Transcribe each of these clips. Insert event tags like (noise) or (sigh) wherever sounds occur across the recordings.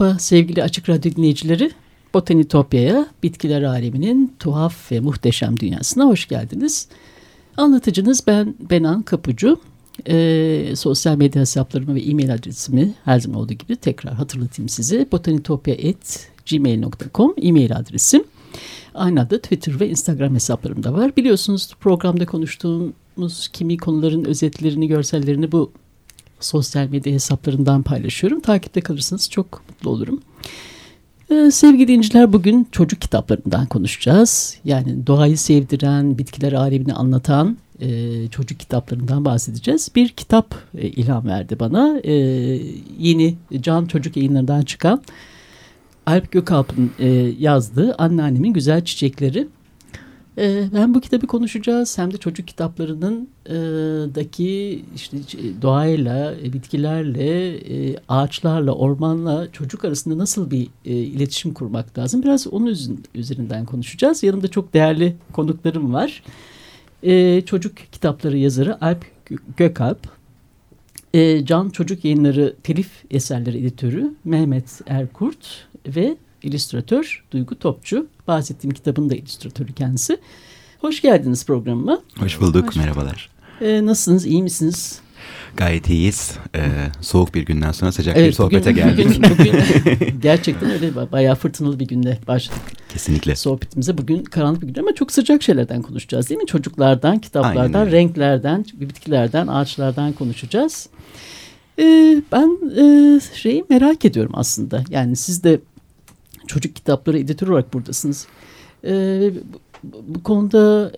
Merhaba sevgili Açık Radyo dinleyicileri. Botanitopya'ya, bitkiler aleminin tuhaf ve muhteşem dünyasına hoş geldiniz. Anlatıcınız ben Benan Kapucu. Ee, sosyal medya hesaplarımı ve e-mail adresimi her zaman olduğu gibi tekrar hatırlatayım size. botanitopya.gmail.com e-mail adresim. Aynı adı Twitter ve Instagram hesaplarım da var. Biliyorsunuz programda konuştuğumuz kimi konuların özetlerini, görsellerini bu sosyal medya hesaplarından paylaşıyorum. Takipte kalırsanız çok mutlu olurum. Ee, sevgili dinciler bugün çocuk kitaplarından konuşacağız. Yani doğayı sevdiren, bitkiler alemini anlatan e, çocuk kitaplarından bahsedeceğiz. Bir kitap e, ilham verdi bana. E, yeni Can Çocuk yayınlarından çıkan Alp Gökalp'ın e, yazdığı Anneannemin Güzel Çiçekleri. Ee, hem bu kitabı konuşacağız hem de çocuk kitaplarının e, daki işte doğayla, e, bitkilerle, e, ağaçlarla, ormanla çocuk arasında nasıl bir iletişim kurmak lazım. Biraz onun üzerinden konuşacağız. Yanımda çok değerli konuklarım var. Çocuk kitapları yazarı Alp Gökalp, Can Çocuk Yayınları Telif Eserleri Editörü Mehmet Erkurt ve illüstratör Duygu Topçu. Bahsettiğim kitabın da illüstratörü kendisi. Hoş geldiniz programıma. Hoş bulduk, Hoş merhabalar. Ee, nasılsınız, iyi misiniz? Gayet iyiyiz. Ee, soğuk bir günden sonra sıcak evet, bir sohbete bugün, geldik. Bugün, (laughs) bugün gerçekten öyle bayağı fırtınalı bir günde başladık. Kesinlikle. Sohbetimize bugün karanlık bir gün ama çok sıcak şeylerden konuşacağız değil mi? Çocuklardan, kitaplardan, renklerden, bitkilerden, ağaçlardan konuşacağız. Ee, ben e, şeyi merak ediyorum aslında. Yani siz de çocuk kitapları editör olarak buradasınız. E, bu, bu konuda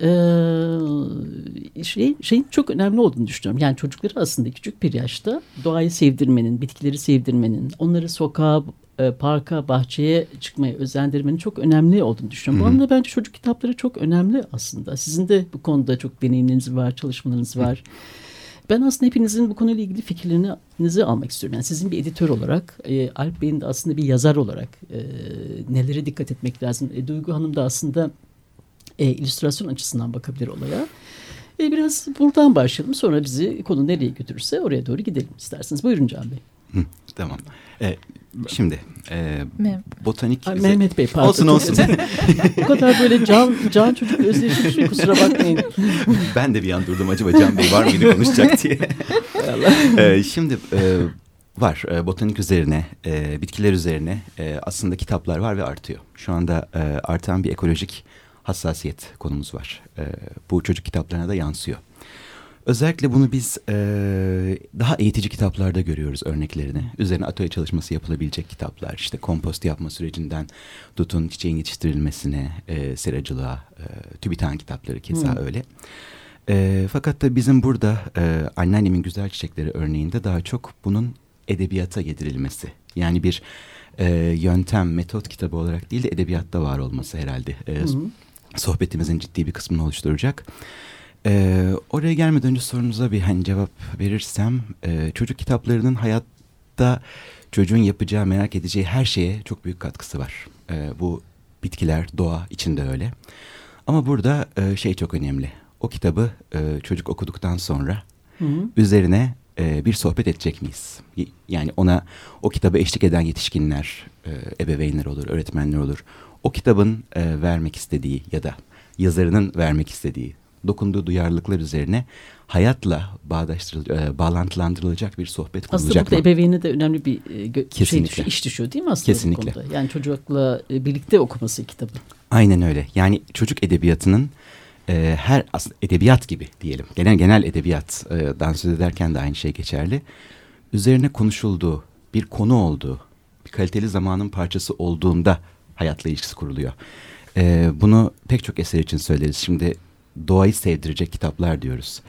e, şey, şeyin çok önemli olduğunu düşünüyorum. Yani çocukları aslında küçük bir yaşta doğayı sevdirmenin, bitkileri sevdirmenin, onları sokağa, e, parka, bahçeye çıkmaya özendirmenin çok önemli olduğunu düşünüyorum. Bu anlamda bence çocuk kitapları çok önemli aslında. Sizin de bu konuda çok deneyimleriniz var, çalışmalarınız var. Hı. Ben aslında hepinizin bu konuyla ilgili fikirlerinizi almak istiyorum. Yani sizin bir editör olarak, e, Alp Bey'in de aslında bir yazar olarak e, nelere dikkat etmek lazım? E, Duygu Hanım da aslında e, illüstrasyon açısından bakabilir olaya. E, biraz buradan başlayalım. Sonra bizi konu nereye götürürse oraya doğru gidelim isterseniz. Buyurun Can Bey. Hı, tamam. E, Şimdi e, botanik... Ay, Mehmet Bey pardon. Olsun olsun. (laughs) Bu kadar böyle can, can çocuk özdeşleşmiş kusura bakmayın. (laughs) ben de bir an durdum acaba Can Bey var mıydı konuşacak diye. (laughs) e, şimdi e, var e, botanik üzerine, e, bitkiler üzerine e, aslında kitaplar var ve artıyor. Şu anda e, artan bir ekolojik hassasiyet konumuz var. E, bu çocuk kitaplarına da yansıyor. Özellikle bunu biz e, daha eğitici kitaplarda görüyoruz örneklerini. Üzerine atölye çalışması yapılabilecek kitaplar. İşte kompost yapma sürecinden tutun çiçeğin yetiştirilmesine, e, seracılığa, e, TÜBİTAK kitapları keza hmm. öyle. E, fakat da bizim burada e, anneannemin güzel çiçekleri örneğinde daha çok bunun edebiyata yedirilmesi. Yani bir e, yöntem, metot kitabı olarak değil de edebiyatta var olması herhalde. E, hmm. Sohbetimizin ciddi bir kısmını oluşturacak. Ee, oraya gelmeden önce sorunuza bir hani cevap verirsem e, çocuk kitaplarının hayatta çocuğun yapacağı merak edeceği her şeye çok büyük katkısı var. E, bu bitkiler, doğa içinde öyle. Ama burada e, şey çok önemli. O kitabı e, çocuk okuduktan sonra hı üzerine e, bir sohbet edecek miyiz? Yani ona o kitabı eşlik eden yetişkinler, e, ebeveynler olur, öğretmenler olur. O kitabın e, vermek istediği ya da yazarının vermek istediği dokunduğu duyarlılıklar üzerine hayatla bağdaştırılacak, e, bağlantılandırılacak bir sohbet kurulacak Aslında burada ebeveyne de önemli bir e, şey düşüyor, iş düşüyor değil mi aslında Kesinlikle. bu konuda? Yani çocukla e, birlikte okuması kitabı. Aynen öyle. Yani çocuk edebiyatının e, her aslında edebiyat gibi diyelim. Genel genel edebiyattan söz ederken de aynı şey geçerli. Üzerine konuşulduğu, bir konu olduğu, bir kaliteli zamanın parçası olduğunda hayatla ilişkisi kuruluyor. E, bunu pek çok eser için söyleriz. Şimdi doğayı sevdirecek kitaplar diyoruz.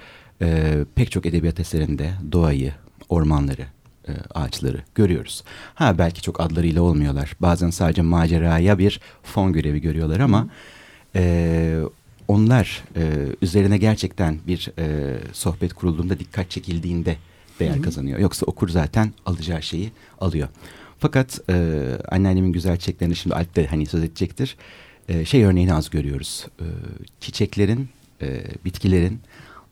E, pek çok edebiyat eserinde doğayı, ormanları, e, ağaçları görüyoruz. Ha belki çok adlarıyla olmuyorlar. Bazen sadece maceraya bir fon görevi görüyorlar ama e, onlar e, üzerine gerçekten bir e, sohbet kurulduğunda dikkat çekildiğinde değer Hı-hı. kazanıyor. Yoksa okur zaten alacağı şeyi alıyor. Fakat e, anneannemin güzel çiçeklerini şimdi Alp de hani söz edecektir. E, şey örneğini az görüyoruz. E, çiçeklerin, e, bitkilerin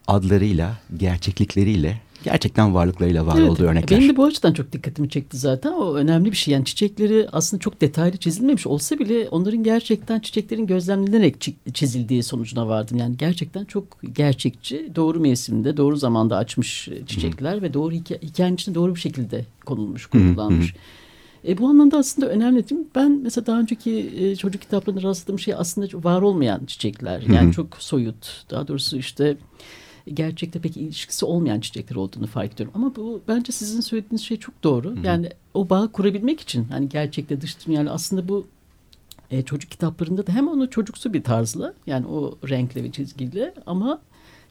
adlarıyla, gerçeklikleriyle gerçekten varlıklarıyla var evet, olduğu örnekler. Benim de bu açıdan çok dikkatimi çekti zaten. O önemli bir şey. Yani çiçekleri aslında çok detaylı çizilmemiş olsa bile onların gerçekten çiçeklerin gözlemlenerek çizildiği sonucuna vardım. Yani gerçekten çok gerçekçi, doğru mevsimde, doğru zamanda açmış çiçekler Hı. ve doğru hikaye, hikayenin içinde doğru bir şekilde konulmuş, kurgulanmış. Hı. E, bu anlamda aslında önemli değil mi? Ben mesela daha önceki e, çocuk kitaplarında rastladığım şey aslında var olmayan çiçekler. Yani Hı. çok soyut. Daha doğrusu işte gerçekte pek ilişkisi olmayan çiçekler olduğunu fark ediyorum. Ama bu bence sizin söylediğiniz şey çok doğru. Hı -hı. Yani o bağı kurabilmek için hani gerçekte dış dünyayla aslında bu e, çocuk kitaplarında da hem onu çocuksu bir tarzla yani o renkle ve çizgiyle ama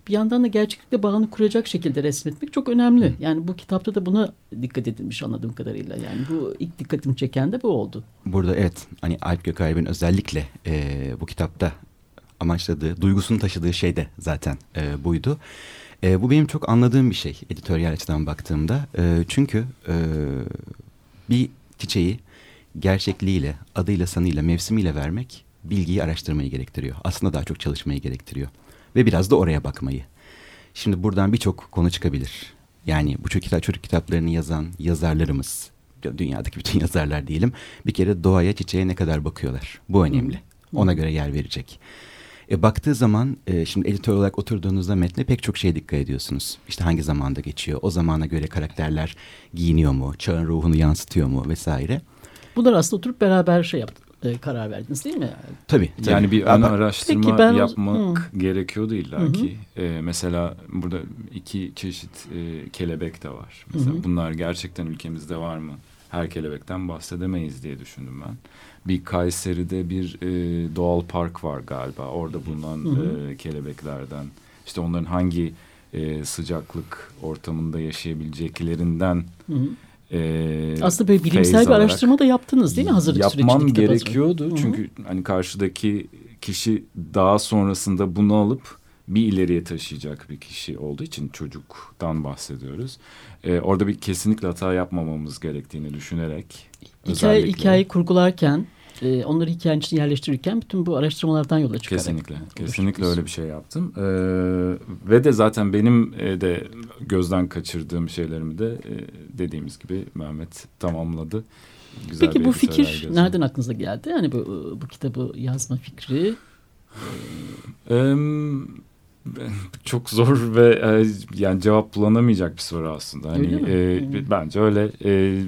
bir yandan da gerçeklikle bağını kuracak şekilde resmetmek çok önemli. Yani bu kitapta da buna dikkat edilmiş anladığım kadarıyla. Yani bu ilk dikkatimi çeken de bu oldu. Burada evet hani Alp Gökalp'in özellikle e, bu kitapta amaçladığı, duygusunu taşıdığı şey de zaten e, buydu. E, bu benim çok anladığım bir şey editoryal açıdan baktığımda. E, çünkü e, bir çiçeği gerçekliğiyle, adıyla, sanıyla, mevsimiyle vermek bilgiyi araştırmayı gerektiriyor. Aslında daha çok çalışmayı gerektiriyor. Ve biraz da oraya bakmayı. Şimdi buradan birçok konu çıkabilir. Yani bu çocuk, kitap, çocuk kitaplarını yazan yazarlarımız, dünyadaki bütün (laughs) yazarlar diyelim, bir kere doğaya, çiçeğe ne kadar bakıyorlar. Bu önemli. Ona göre yer verecek. E, baktığı zaman e, şimdi editör olarak oturduğunuzda metne pek çok şeye dikkat ediyorsunuz. İşte hangi zamanda geçiyor, o zamana göre karakterler giyiniyor mu, çağın ruhunu yansıtıyor mu vesaire. Bunlar aslında oturup beraber şey yaptık e, karar verdiniz değil mi? Tabii. tabii. Yani bir ön araştırma ben yapmak hı. gerekiyordu illaki. E, mesela burada iki çeşit e, kelebek de var. Mesela hı hı. bunlar gerçekten ülkemizde var mı? Her kelebekten bahsedemeyiz diye düşündüm ben bir Kayseri'de bir e, doğal park var galiba. Orada bulunan. E, kelebeklerden işte onların hangi e, sıcaklık ortamında yaşayabileceklerinden hı hı. E, aslında böyle bilimsel bir araştırma da yaptınız değil mi hazırlık Yapmam sürecinde? Yapmam gerekiyordu. -hı. Çünkü hani karşıdaki kişi daha sonrasında bunu alıp bir ileriye taşıyacak bir kişi olduğu için çocuktan bahsediyoruz. Ee, orada bir kesinlikle hata yapmamamız gerektiğini düşünerek Hikaye, hikayeyi kurgularken e, onları hikayenin içine yerleştirirken bütün bu araştırmalardan yola çıkarak. Kesinlikle. Kesinlikle öyle bir şey yaptım. Ee, ve de zaten benim e, de gözden kaçırdığım şeylerimi de e, dediğimiz gibi Mehmet tamamladı. Güzel Peki bu fikir gözüm. nereden aklınıza geldi? Yani bu, bu kitabı yazma fikri? Ee, çok zor ve e, yani cevap bulunamayacak bir soru aslında. Hani e, hmm. bence öyle e,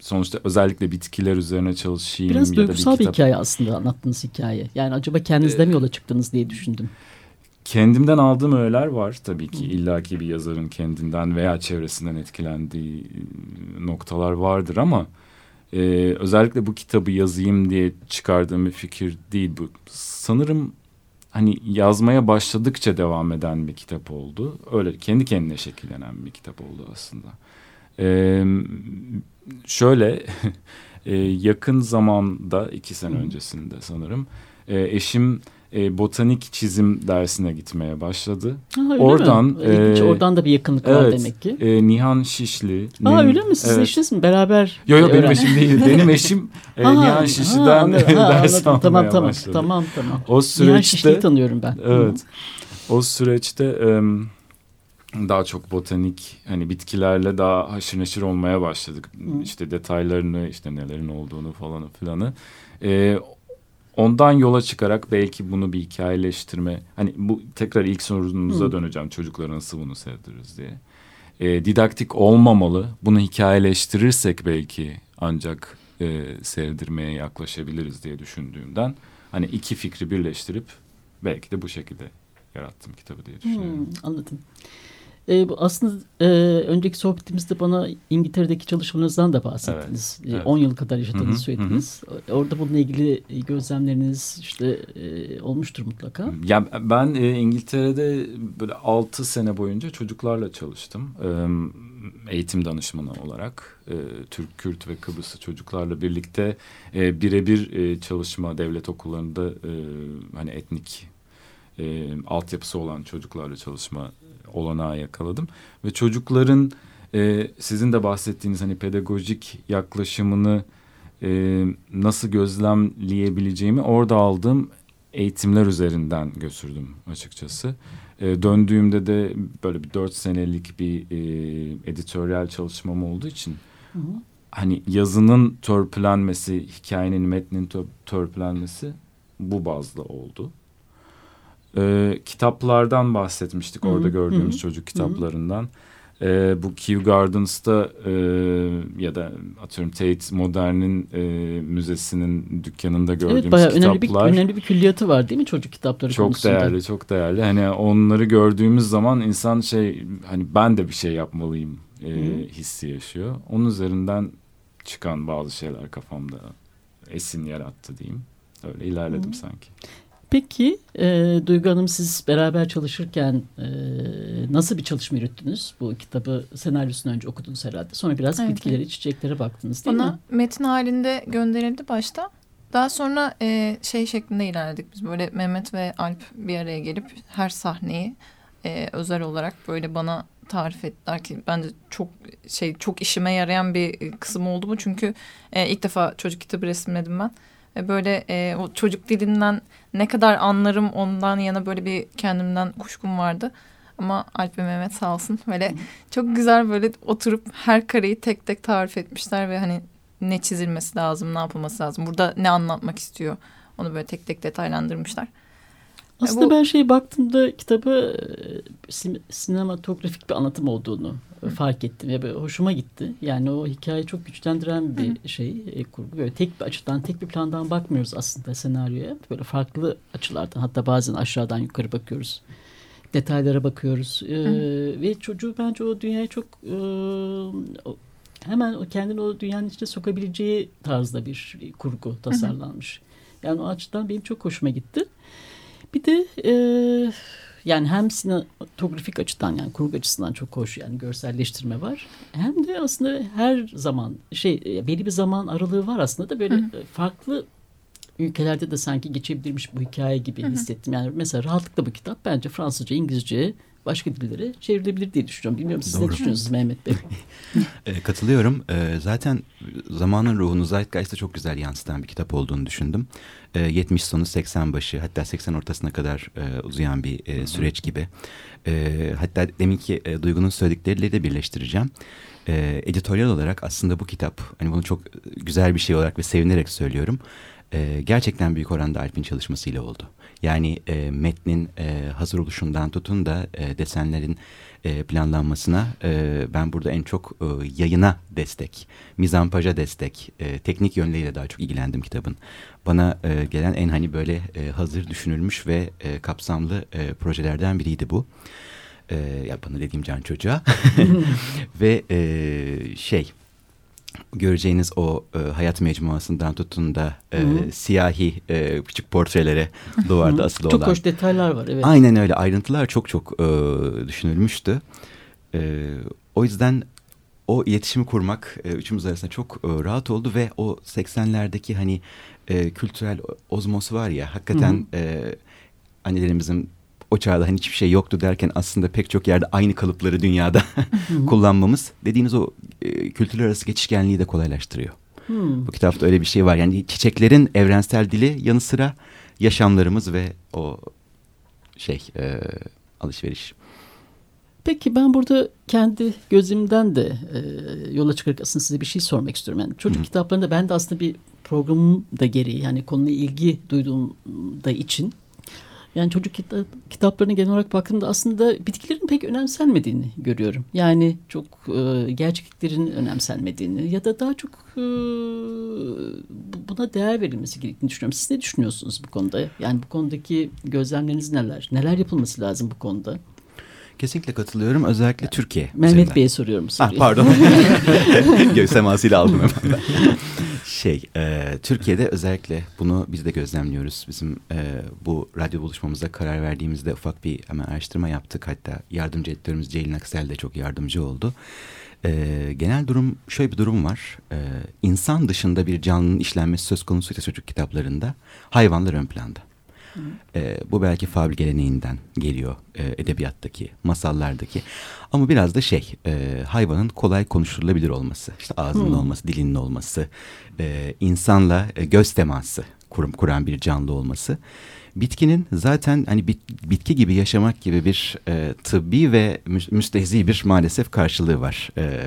sonuçta özellikle bitkiler üzerine çalışayım. Biraz ya duygusal da bir, kitap... bir hikaye aslında anlattığınız hikaye. Yani acaba kendinizde ee, mi yola çıktınız diye düşündüm. Kendimden aldığım öğeler var tabii ki. İllaki bir yazarın kendinden veya çevresinden etkilendiği noktalar vardır ama e, özellikle bu kitabı yazayım diye çıkardığım bir fikir değil bu. Sanırım hani yazmaya başladıkça devam eden bir kitap oldu. Öyle kendi kendine şekillenen bir kitap oldu aslında. Ee, şöyle (laughs) e, yakın zamanda iki sene öncesinde sanırım e, eşim e, botanik çizim dersine gitmeye başladı. Ha, oradan e, oradan da bir yakınlık evet, var demek ki. E, Nihan Şişli. Aa öyle mi? Siz evet. eşiniz mi? Beraber Yok yok benim eşim değil. (laughs) Benim eşim e, ha, Nihan Şişli'den (laughs) ha, ders almaya tamam, tamam, başladı. Tamam tamam. O süreçte Nihan Şişli'yi tanıyorum ben. Evet. O süreçte e, daha çok botanik hani bitkilerle daha haşır neşir olmaya başladık. Hı. İşte detaylarını işte nelerin olduğunu falan filanı. E, ondan yola çıkarak belki bunu bir hikayeleştirme hani bu tekrar ilk sorunuza Hı. döneceğim çocuklara nasıl bunu sevdiririz diye. E, didaktik olmamalı. Bunu hikayeleştirirsek belki ancak e, sevdirmeye yaklaşabiliriz diye düşündüğümden hani iki fikri birleştirip belki de bu şekilde yarattım kitabı diye düşünüyorum. Hmm, anladım. E, aslında e, önceki sohbetimizde bana İngiltere'deki çalışmalarınızdan da bahsettiniz. 10 evet, evet. yıl kadar yaşadığınızı söylediniz. Hı hı. Orada bununla ilgili gözlemleriniz işte e, olmuştur mutlaka. Ya ben e, İngiltere'de böyle 6 sene boyunca çocuklarla çalıştım. E, eğitim danışmanı olarak e, Türk, Kürt ve Kıbrıslı çocuklarla birlikte e, birebir e, çalışma devlet okullarında e, hani etnik e, altyapısı olan çocuklarla çalışma olanağı yakaladım ve çocukların e, sizin de bahsettiğiniz hani pedagojik yaklaşımını e, nasıl gözlemleyebileceğimi orada aldığım eğitimler üzerinden götürdüm açıkçası. E, döndüğümde de böyle bir dört senelik bir e, editoryal çalışmam olduğu için hı hı. hani yazının törpülenmesi, hikayenin metnin törpülenmesi bu bazda oldu. E, kitaplardan bahsetmiştik hı -hı. orada gördüğümüz hı -hı. çocuk kitaplarından. Hı -hı. E, bu Kew Gardens'ta e, ya da atıyorum Tate Modern'in e, müzesinin dükkanında gördüğümüz evet, bayağı kitaplar. Önemli bir, önemli bir külliyatı var değil mi çocuk kitapları çok konusunda? Çok değerli, çok değerli. Hani onları gördüğümüz zaman insan şey hani ben de bir şey yapmalıyım e, hissi yaşıyor. Onun üzerinden çıkan bazı şeyler kafamda esin yarattı diyeyim. Öyle ilerledim Hı. sanki. Peki e, Duygu Hanım siz beraber çalışırken e, nasıl bir çalışma yürüttünüz? Bu kitabı senaryosunu önce okudunuz herhalde. Sonra biraz evet. bitkilere, çiçeklere baktınız değil Bana mi? metin halinde gönderildi başta. Daha sonra e, şey şeklinde ilerledik biz. Böyle Mehmet ve Alp bir araya gelip her sahneyi e, özel olarak böyle bana tarif ettiler ki bence çok şey çok işime yarayan bir kısım oldu mu? Çünkü e, ilk defa çocuk kitabı resimledim ben böyle e, o çocuk dilinden ne kadar anlarım ondan yana böyle bir kendimden kuşkum vardı. Ama Alp ve Mehmet sağ olsun böyle çok güzel böyle oturup her kareyi tek tek tarif etmişler ve hani ne çizilmesi lazım, ne yapılması lazım. Burada ne anlatmak istiyor onu böyle tek tek detaylandırmışlar. Aslında bu, ben şey baktığımda kitabı e, sinematografik bir anlatım olduğunu Hı. fark ettim ve hoşuma gitti. Yani o hikayeyi çok güçlendiren bir Hı. şey e, kurgu. Böyle tek bir açıdan, tek bir plandan bakmıyoruz aslında senaryoya. Böyle farklı açılardan hatta bazen aşağıdan yukarı bakıyoruz. Detaylara bakıyoruz. Ee, ve çocuğu bence o dünyaya çok e, hemen o kendini o dünyanın içine sokabileceği tarzda bir kurgu tasarlanmış. Hı. Yani o açıdan benim çok hoşuma gitti. Bir de e, yani hem sinematografik açıdan yani kurgu açısından çok hoş yani görselleştirme var. Hem de aslında her zaman şey belli bir zaman aralığı var aslında da böyle Hı. farklı ülkelerde de sanki geçebilirmiş bu hikaye gibi Hı. hissettim. Yani mesela rahatlıkla bu kitap bence Fransızca, İngilizce, başka dillere çevrilebilir diye düşünüyorum. Bilmiyorum siz Doğru. ne düşünüyorsunuz Mehmet Bey? (laughs) e, katılıyorum. E, zaten zamanın ruhunu Zeitgeist'e çok güzel yansıtan bir kitap olduğunu düşündüm. E, 70 sonu 80 başı hatta 80 ortasına kadar e, uzayan bir e, süreç gibi. E, hatta deminki e, Duygu'nun söyledikleriyle de birleştireceğim. E, editoryal olarak aslında bu kitap hani bunu çok güzel bir şey olarak ve sevinerek söylüyorum. E, gerçekten büyük oranda Alp'in çalışmasıyla oldu. Yani e, metnin e, hazır oluşundan tutun da e, desenlerin e, planlanmasına e, ben burada en çok e, yayına destek, mizampaja destek, e, teknik yönleriyle daha çok ilgilendim kitabın. Bana e, gelen en hani böyle e, hazır düşünülmüş ve e, kapsamlı e, projelerden biriydi bu. E, ya bana dediğim can çocuğa. (laughs) ve e, şey göreceğiniz o e, hayat mecmuasından tutun da e, siyahi e, küçük portrelere duvarda asılı çok olan. Çok hoş detaylar var evet. Aynen öyle ayrıntılar çok çok e, düşünülmüştü. E, o yüzden o iletişimi kurmak e, üçümüz arasında çok e, rahat oldu ve o 80'lerdeki hani e, kültürel ozmos var ya hakikaten e, annelerimizin o çağda hani hiçbir şey yoktu derken aslında pek çok yerde aynı kalıpları dünyada (laughs) kullanmamız dediğiniz o e, kültürler arası geçişkenliği de kolaylaştırıyor. Hmm. Bu kitapta öyle bir şey var. Yani çiçeklerin evrensel dili yanı sıra yaşamlarımız ve o şey e, alışveriş. Peki ben burada kendi gözümden de e, yola çıkarak aslında size bir şey sormak istiyorum. Yani çocuk Hı. kitaplarında ben de aslında bir programım da gereği yani konuyla ilgi duyduğum da için yani çocuk kitap, kitaplarına genel olarak baktığımda aslında bitkilerin pek önemsenmediğini görüyorum. Yani çok e, gerçekliklerin önemsenmediğini ya da daha çok e, buna değer verilmesi gerektiğini düşünüyorum. Siz ne düşünüyorsunuz bu konuda? Yani bu konudaki gözlemleriniz neler? Neler yapılması lazım bu konuda? Kesinlikle katılıyorum. Özellikle Türkiye. Mehmet üzerinden. Bey'e soruyorum Ah, soruyu. pardon. (laughs) (laughs) Göğüs temasıyla aldım hemen. ben. (laughs) Şey, e, Türkiye'de özellikle bunu biz de gözlemliyoruz. Bizim e, bu radyo buluşmamıza karar verdiğimizde ufak bir hemen araştırma yaptık. Hatta yardımcı editörümüz Ceylin Aksel de çok yardımcı oldu. E, genel durum, şöyle bir durum var. E, insan dışında bir canlının işlenmesi söz konusuysa çocuk kitaplarında hayvanlar ön planda. E, bu belki fabri geleneğinden geliyor e, edebiyattaki, masallardaki. Ama biraz da şey, e, hayvanın kolay konuşulabilir olması, işte ağzının Hmm. olması, dilinin olması, e, insanla e, göz teması kurum, kuran bir canlı olması. Bitkinin zaten hani bit- bitki gibi yaşamak gibi bir e, tıbbi ve mü- müstehzi bir maalesef karşılığı var. E,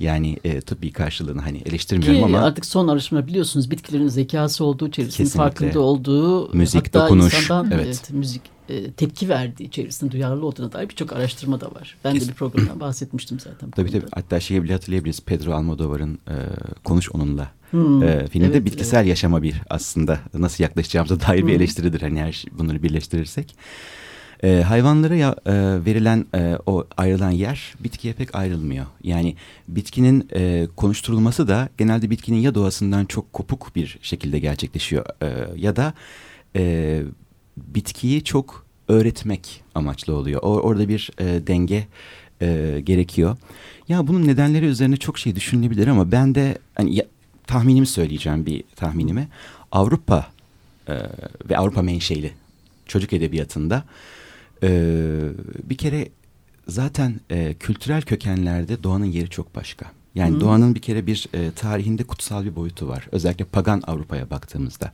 yani e, tıbbi karşılığını hani eleştirmiyorum Ki ama artık son araştırma biliyorsunuz bitkilerin zekası olduğu, çevresinin farkında olduğu, Müzik, hatta dokunuş, insandan evet. evet, müzik e, tepki verdiği, çevresinde duyarlı olduğuna dair birçok araştırma da var. Ben Kes- de bir programdan bahsetmiştim zaten. Tabii tabii. konuda. Hatta şeyi bile hatırlayabiliriz. Pedro Almodovar'ın e, Konuş Onunla Hmm, e, filminde evet, bitkisel yaşama bir aslında nasıl yaklaşacağımıza dair bir Hmm. eleştiridir. Hani her şey, bunları birleştirirsek. E, hayvanlara ya, e, verilen e, o ayrılan yer bitkiye pek ayrılmıyor. Yani bitkinin e, konuşturulması da genelde bitkinin ya doğasından çok kopuk bir şekilde gerçekleşiyor e, ya da e, bitkiyi çok öğretmek amaçlı oluyor. O, orada bir e, denge e, gerekiyor. Ya bunun nedenleri üzerine çok şey düşünülebilir ama ben de hani ya- tahminimi söyleyeceğim bir tahminimi. Avrupa e, ve Avrupa menşeli çocuk edebiyatında e, bir kere zaten e, kültürel kökenlerde doğanın yeri çok başka. Yani Hı. doğanın bir kere bir e, tarihinde kutsal bir boyutu var. Özellikle pagan Avrupa'ya baktığımızda.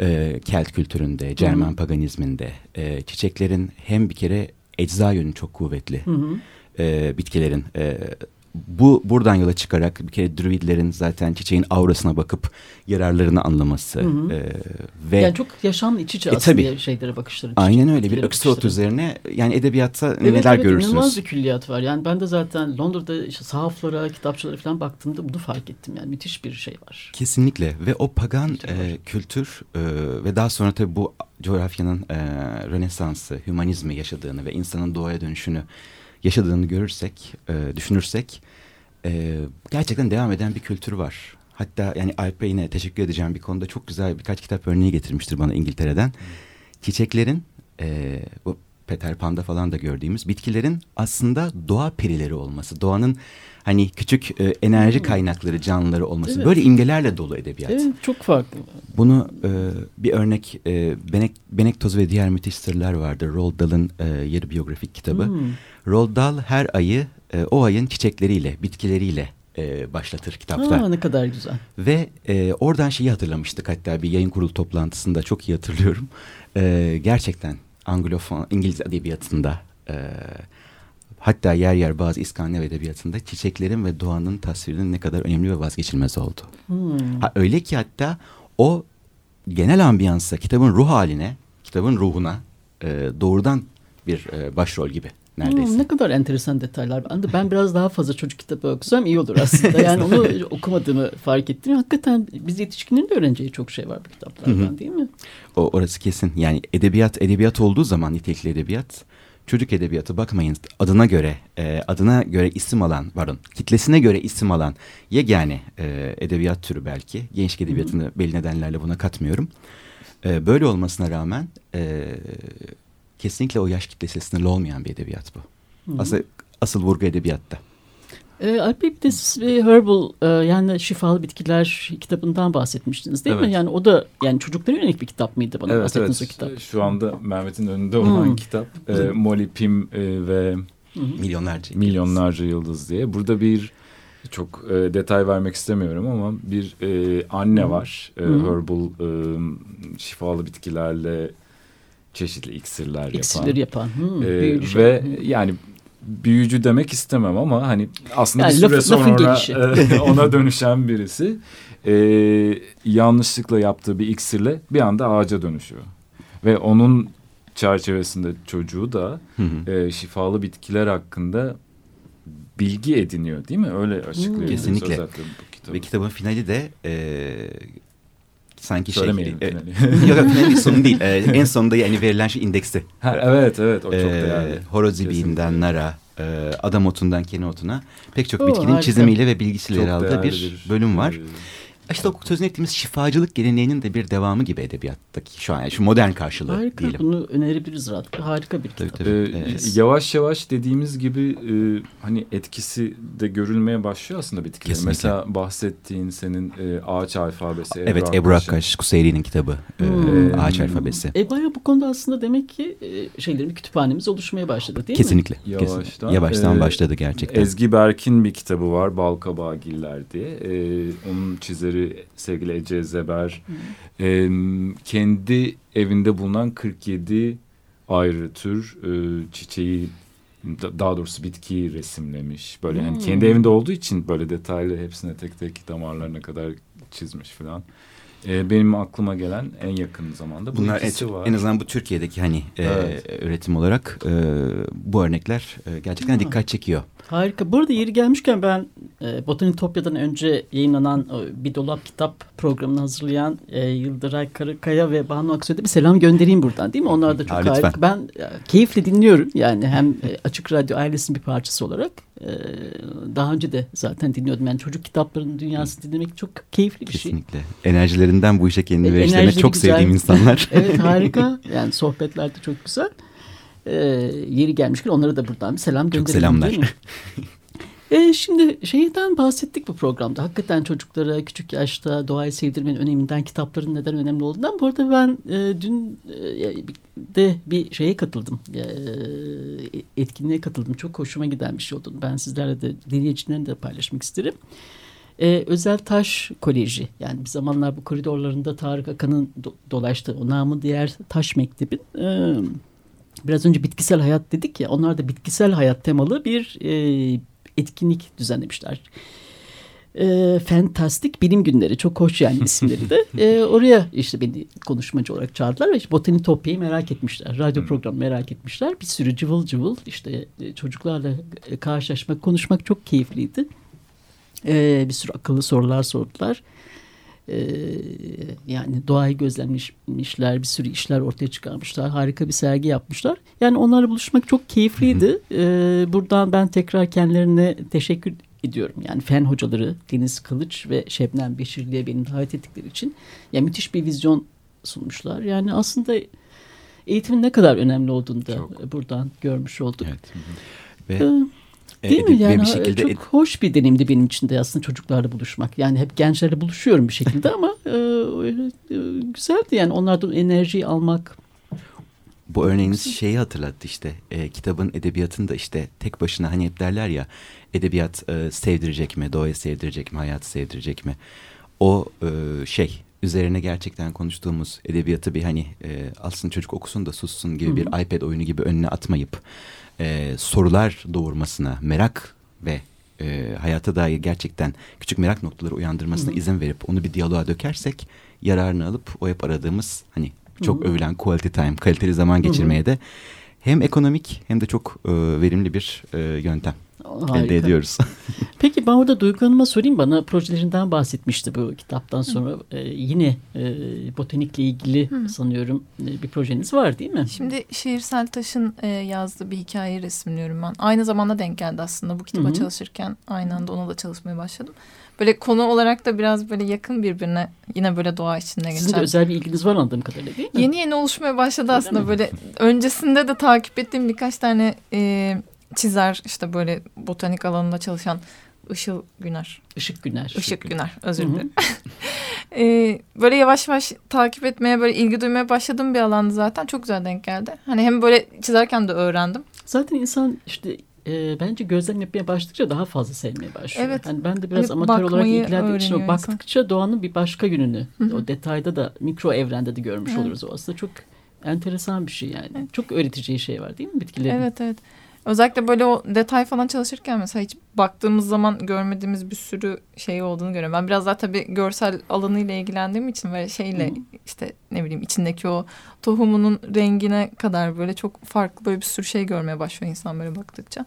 E, Kelt kültüründe, Cermen Hı. paganizminde e, çiçeklerin hem bir kere ecza yönü çok kuvvetli. Hı. e, bitkilerin e, bu buradan yola çıkarak bir kere druidlerin zaten çiçeğin aurasına bakıp yararlarını anlaması Hı hı. e, ve Yani çok yaşamla iç içe E, aslında tabii. şeylere bakışları. aynen öyle bir bakışları. üzerine yani edebiyatta Evet, neler evet, görürsünüz. inanılmaz bir külliyat var. Yani ben de zaten Londra'da işte sahaflara, kitapçılara falan baktığımda bunu fark ettim. Yani müthiş bir şey var. Kesinlikle ve o pagan Kültür e, kültür e, ve daha sonra tabii bu coğrafyanın e, Rönesans'ı, hümanizmi yaşadığını ve insanın doğaya dönüşünü yaşadığını görürsek, e, düşünürsek e, gerçekten devam eden bir kültür var. Hatta yani Alp'e yine teşekkür edeceğim bir konuda çok güzel birkaç kitap örneği getirmiştir bana İngiltere'den. Çiçeklerin e, bu Peter Pan'da falan da gördüğümüz bitkilerin aslında doğa perileri olması. Doğanın hani küçük e, enerji kaynakları, canlıları olması. Evet. Böyle imgelerle dolu edebiyat. Evet, çok farklı. Bunu e, bir örnek e, Benek, Benek Tozu ve Diğer Müthiş Sırlar vardı. Roald Dahl'ın e, yarı biyografik kitabı. Hmm. Roald Dahl her ayı e, o ayın çiçekleriyle, bitkileriyle e, başlatır kitapta. Aa, ne kadar güzel. Ve e, oradan şeyi hatırlamıştık hatta bir yayın kurulu toplantısında çok iyi hatırlıyorum. E, gerçekten Anglofon, İngiliz edebiyatında e, hatta yer yer bazı İskandinav edebiyatında çiçeklerin ve doğanın tasvirinin ne kadar önemli ve vazgeçilmez oldu. Hmm. Ha, öyle ki hatta o genel ambiyansa, kitabın ruh haline, kitabın ruhuna e, doğrudan bir e, başrol gibi neredeyse. Hmm, ne kadar enteresan detaylar. Ben de ben biraz daha fazla çocuk kitabı okusam iyi olur aslında. Yani onu (laughs) okumadığımı fark ettim. Hakikaten biz yetişkinlerin de öğreneceği çok şey var bu kitaplardan değil mi? O orası kesin. Yani edebiyat edebiyat olduğu zaman nitelikli edebiyat çocuk edebiyatı bakmayın adına göre e, adına göre isim alan pardon kitlesine göre isim alan yegane e, edebiyat türü belki gençlik edebiyatını belli nedenlerle buna katmıyorum. E, böyle olmasına rağmen e, kesinlikle o yaş kitlesi sınırlı olmayan bir edebiyat bu. Hı. Asıl asıl vurgu edebiyatta. Ee, Alp Bey bir de siz bir Herbal e, yani şifalı bitkiler kitabından bahsetmiştiniz değil mi? Evet. Yani o da yani çocuklara yönelik bir kitap mıydı bana Evet bahsettiğiniz evet. o kitap? Şu anda Mehmet'in önünde olan Hmm. kitap e, Molly Pim e, ve Hı hı. Milyonlarca. Milyonlarca Yıldız diye. Burada bir çok e, detay vermek istemiyorum ama bir e, anne Hı. var. E, Hı. herbal e, şifalı bitkilerle çeşitli iksirler yapan. İksirleri yapan. Hı, E, büyülü şey. ve Hı. yani büyücü demek istemem ama hani aslında Yani bir süre sonra e, ona dönüşen birisi e, yanlışlıkla yaptığı bir iksirle bir anda ağaca dönüşüyor. Ve onun çerçevesinde çocuğu da Hı hı. e, şifalı bitkiler hakkında bilgi ediniyor değil mi? Öyle açıklıyor. Kesinlikle. özellikle bu kitabı. Ve kitabın finali de e, sanki Söylemeyelim şey. finali. (laughs) yok yok finali (laughs) sonu değil. E, en sonunda yani verilen şey indeksi. Ha, evet evet o çok E, değerli. horoz ibiğinden nara, e, adam otundan kene otuna pek çok Oo, bitkinin harika. çizimiyle ve bilgisiyle aldığı bir bölüm var. e, İşte o sözünü ettiğimiz şifacılık geleneğinin de bir devamı gibi edebiyattaki şu an yani şu modern karşılığı Harika. diyelim. Bunu önerebiliriz rahat. Harika bir Tabii, kitap. tabii. Ee, Evet. Yavaş yavaş dediğimiz gibi e, hani etkisi de görülmeye başlıyor aslında bitkilerin. Kesinlikle. Mesela bahsettiğin senin e, ağaç alfabesi. Evet Ebru Akkaş Kuseyri'nin kitabı e, Hmm. Ağaç Alfabesi. E bayağı bu konuda aslında demek ki e, şeylerin bir kütüphanemiz oluşmaya başladı değil mi? Kesinlikle. Yavaştan, kesin- Yavaştan e, başladı gerçekten. Ezgi Berk'in bir kitabı var Balkabağgiller diye. E, onun çizeri sevgili Ece Zeber. E, kendi evinde bulunan 47 ayrı tür e, çiçeği da- daha doğrusu bitkiyi resimlemiş. Böyle Hmm. kendi evinde olduğu için böyle detaylı hepsine tek tek damarlarına kadar çizmiş falan. E, benim aklıma gelen en yakın zamanda bu Bunlar en, var. en azından bu Türkiye'deki hani e, Evet. üretim olarak e, bu örnekler e, gerçekten Ha. dikkat çekiyor. Harika. Bu arada yeri gelmişken ben e, Botanitopya'dan önce yayınlanan o Bir Dolap Kitap programını hazırlayan e, Yıldıray Karakaya ve Banu Aksoy'da bir selam göndereyim buradan değil mi? Onlar da çok Ha, lütfen. harika. Ben e, keyifle dinliyorum. Yani hem e, Açık Radyo ailesinin bir parçası olarak e, daha önce de zaten dinliyordum. Yani çocuk kitaplarının dünyası dinlemek çok keyifli bir şey. Kesinlikle. Enerjilerinden bu işe kendini E, verişlerine çok güzel. sevdiğim insanlar. (laughs) Evet harika. (laughs) Yani sohbetler de çok güzel. Ee, yeri gelmişken onlara da buradan bir selam gönderelim. selamlar. değil mi? (laughs) Ee, şimdi şeyden bahsettik bu programda. Hakikaten çocuklara küçük yaşta doğayı sevdirmenin öneminden, kitapların neden önemli olduğundan. Bu arada ben e, dün e, de bir şeye katıldım. E, etkinliğe katıldım. Çok hoşuma giden bir şey oldu. Ben sizlerle de dinleyicilerle de paylaşmak isterim. Ee, Özel Taş Koleji yani bir zamanlar bu koridorlarında Tarık Akan'ın do- dolaştığı o namı diğer Taş Mektebi e, biraz önce bitkisel hayat dedik ya onlar da bitkisel hayat temalı bir e, etkinlik düzenlemişler. E, Fantastik Bilim Günleri çok hoş yani isimleri de. (laughs) E, oraya işte beni konuşmacı olarak çağırdılar ve işte Botanitopya'yı merak etmişler. Radyo programı merak etmişler. Bir sürü cıvıl cıvıl işte e, çocuklarla e, karşılaşmak, konuşmak çok keyifliydi. Ee, bir sürü akıllı sorular sordular. Ee, yani doğayı gözlemlemişler, bir sürü işler ortaya çıkarmışlar. Harika bir sergi yapmışlar. Yani onlarla buluşmak çok keyifliydi. Ee, buradan ben tekrar kendilerine teşekkür ediyorum. Yani fen hocaları Deniz Kılıç ve Şebnem Beşirli'ye beni davet ettikleri için. Ya müthiş bir vizyon sunmuşlar. Yani aslında eğitimin ne kadar önemli olduğunu da Çok. buradan görmüş olduk. Evet. Ve Ee, Değil mi yani bir şekilde çok hoş bir deneyimdi benim için de aslında çocuklarla buluşmak. Yani hep gençlerle buluşuyorum bir şekilde (laughs) ama e, e, güzeldi yani onlardan enerjiyi almak. Bu örneğiniz şeyi hatırlattı işte e, kitabın edebiyatında işte tek başına hani hep derler ya edebiyat e, sevdirecek mi, doğayı sevdirecek mi, hayatı sevdirecek mi? O e, şey üzerine gerçekten konuştuğumuz edebiyatı bir hani e, alsın çocuk okusun da sussun gibi Hı hı. bir iPad oyunu gibi önüne atmayıp e, sorular doğurmasına, merak ve e, hayata dair gerçekten küçük merak noktaları uyandırmasına Hı hı. izin verip onu bir diyaloğa dökersek yararını alıp o hep aradığımız hani çok Hı hı. övülen quality time, kaliteli zaman geçirmeye de hem ekonomik hem de çok e, verimli bir e, yöntem Harika. elde ediyoruz. (laughs) Peki ben orada Duygu Hanım'a sorayım bana projelerinden bahsetmişti bu kitaptan sonra. E, yine e, botanikle ilgili sanıyorum e, bir projeniz var değil mi? Şimdi Şiirsel Taş'ın e, yazdığı bir hikayeyi resimliyorum ben. Aynı zamanda denk geldi aslında bu kitaba Hı hı. çalışırken. Aynı anda ona da çalışmaya başladım. Böyle konu olarak da biraz böyle yakın birbirine yine böyle doğa içinde Sizin de geçen. özel bir ilginiz var anladığım kadarıyla değil mi? Yeni yeni oluşmaya başladı Öyle aslında mi? böyle öncesinde de takip ettiğim birkaç tane e, çizer işte böyle botanik alanında çalışan Işıl Güner. Işık Güner. Işık Güner özür Hı hı. dilerim. (laughs) Ee, böyle yavaş yavaş takip etmeye böyle ilgi duymaya başladığım bir alandı zaten. Çok güzel denk geldi. Hani hem böyle çizerken de öğrendim. Zaten insan işte e, bence gözlem yapmaya başladıkça daha fazla sevmeye başlıyor. Evet. Hani ben de biraz Hani amatör olarak ilgilendiğim için o öğreniyor insan. baktıkça doğanın bir başka yönünü o detayda da mikro evrende de görmüş Evet. oluruz. O aslında çok enteresan bir şey yani. Çok öğreteceği şey var değil mi bitkilerin? Evet evet. Özellikle böyle o detay falan çalışırken mesela hiç baktığımız zaman görmediğimiz bir sürü şey olduğunu görüyorum. Ben biraz daha tabii görsel alanıyla ilgilendiğim için böyle şeyle işte ne bileyim içindeki o tohumunun rengine kadar böyle çok farklı böyle bir sürü şey görmeye başlıyor insan böyle baktıkça.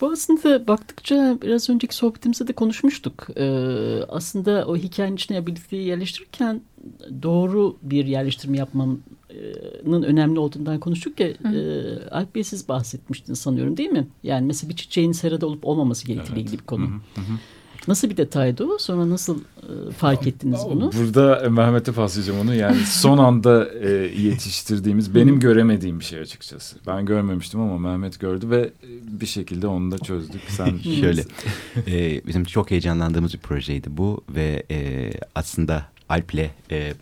Bu aslında baktıkça biraz önceki sohbetimizde de konuşmuştuk. Ee, aslında o hikayenin içine abiliteyi yerleştirirken doğru bir yerleştirme yapmanın önemli olduğundan konuştuk ya. E, Alp Bey siz bahsetmiştiniz sanıyorum değil mi? Yani mesela bir çiçeğin serada olup olmaması gerektiğiyle evet. ilgili bir konu. Hı hı hı. Nasıl bir detaydı o? Sonra nasıl e, fark ettiniz bunu? Burada Mehmet'e paslayacağım onu. Yani son anda e, yetiştirdiğimiz, benim göremediğim bir şey açıkçası. Ben görmemiştim ama Mehmet gördü ve bir şekilde onu da çözdük. Sen (laughs) Şöyle, e, bizim çok heyecanlandığımız bir projeydi bu ve e, aslında Alp'le, e,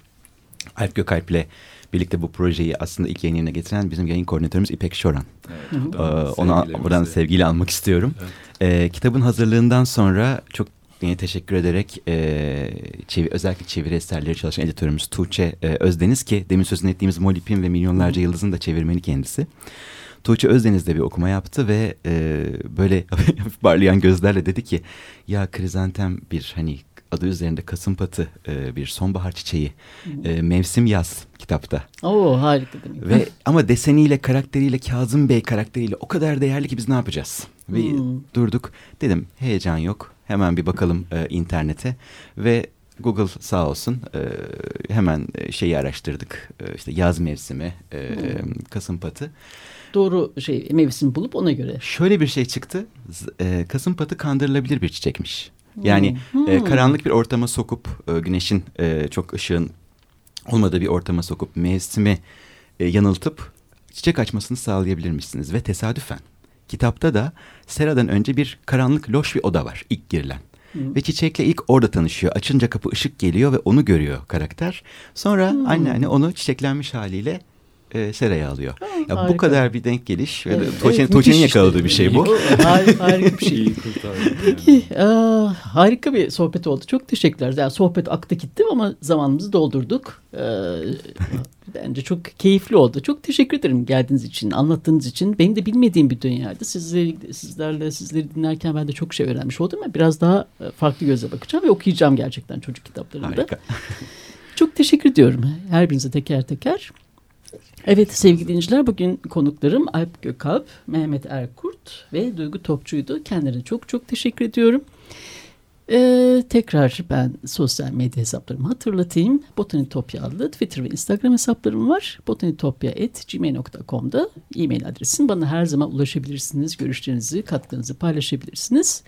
Alp Gökalp'le birlikte bu projeyi aslında ilk yayın yerine getiren bizim yayın koordinatörümüz İpek Şoran. Evet, ee, ona buradan sevgiyle almak istiyorum. Evet. Ee, kitabın hazırlığından sonra çok yine teşekkür ederek e, çevir, özellikle çeviri eserleri çalışan editörümüz Tuğçe e, Özdeniz ki demin sözünü ettiğimiz Molip'in ve Milyonlarca Yıldız'ın da çevirmeni kendisi. Tuğçe Özdeniz de bir okuma yaptı ve e, böyle (laughs) parlayan gözlerle dedi ki ya krizantem bir hani adı üzerinde kasımpatı e, bir sonbahar çiçeği e, mevsim yaz kitapta. Oo harika demek. Ve ama deseniyle karakteriyle Kazım Bey karakteriyle o kadar değerli ki biz ne yapacağız? Ve hmm. durduk dedim heyecan yok hemen bir bakalım e, internete ve Google sağ olsun e, hemen şeyi araştırdık e, işte yaz mevsimi e, hmm. Kasımpatı doğru şey mevsim bulup ona göre. Şöyle bir şey çıktı. E, kasımpatı kandırılabilir bir çiçekmiş. Yani hmm. e, karanlık bir ortama sokup e, güneşin e, çok ışığın olmadığı bir ortama sokup mevsimi e, yanıltıp çiçek açmasını sağlayabilirmişsiniz ve tesadüfen kitapta da seradan önce bir karanlık loş bir oda var ilk girilen. Hmm. Ve çiçekle ilk orada tanışıyor. Açınca kapı ışık geliyor ve onu görüyor karakter. Sonra hmm. anneanne onu çiçeklenmiş haliyle e, seraya alıyor. Ha, ya harika. bu kadar bir denk geliş ve evet, Tuğçe'nin evet, Tuğçe yakaladığı bir şey bu. harika, harika bir (laughs) şey. Peki e, harika bir sohbet oldu. Çok teşekkürler. Yani sohbet aktı gitti ama zamanımızı doldurduk. E, bence çok keyifli oldu. Çok teşekkür ederim geldiğiniz için, anlattığınız için. Benim de bilmediğim bir dünyaydı. Sizleri, sizlerle sizleri dinlerken ben de çok şey öğrenmiş oldum. Ben biraz daha e, farklı gözle bakacağım ve okuyacağım gerçekten çocuk kitaplarında. Harika. Çok teşekkür ediyorum her birinize teker teker. Evet sevgili dinleyiciler bugün konuklarım Alp Gökalp, Mehmet Erkurt ve Duygu Topçu'ydu. Kendilerine çok çok teşekkür ediyorum. Ee, tekrar ben sosyal medya hesaplarımı hatırlatayım. Botanitopya adlı Twitter ve Instagram hesaplarım var. botanitopya.gmail.com'da e-mail adresim. Bana her zaman ulaşabilirsiniz. Görüşlerinizi, katkınızı paylaşabilirsiniz.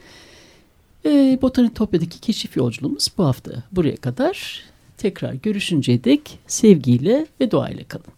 Ee, Botanitopya'daki keşif yolculuğumuz bu hafta buraya kadar. Tekrar görüşünceye dek sevgiyle ve doğayla kalın.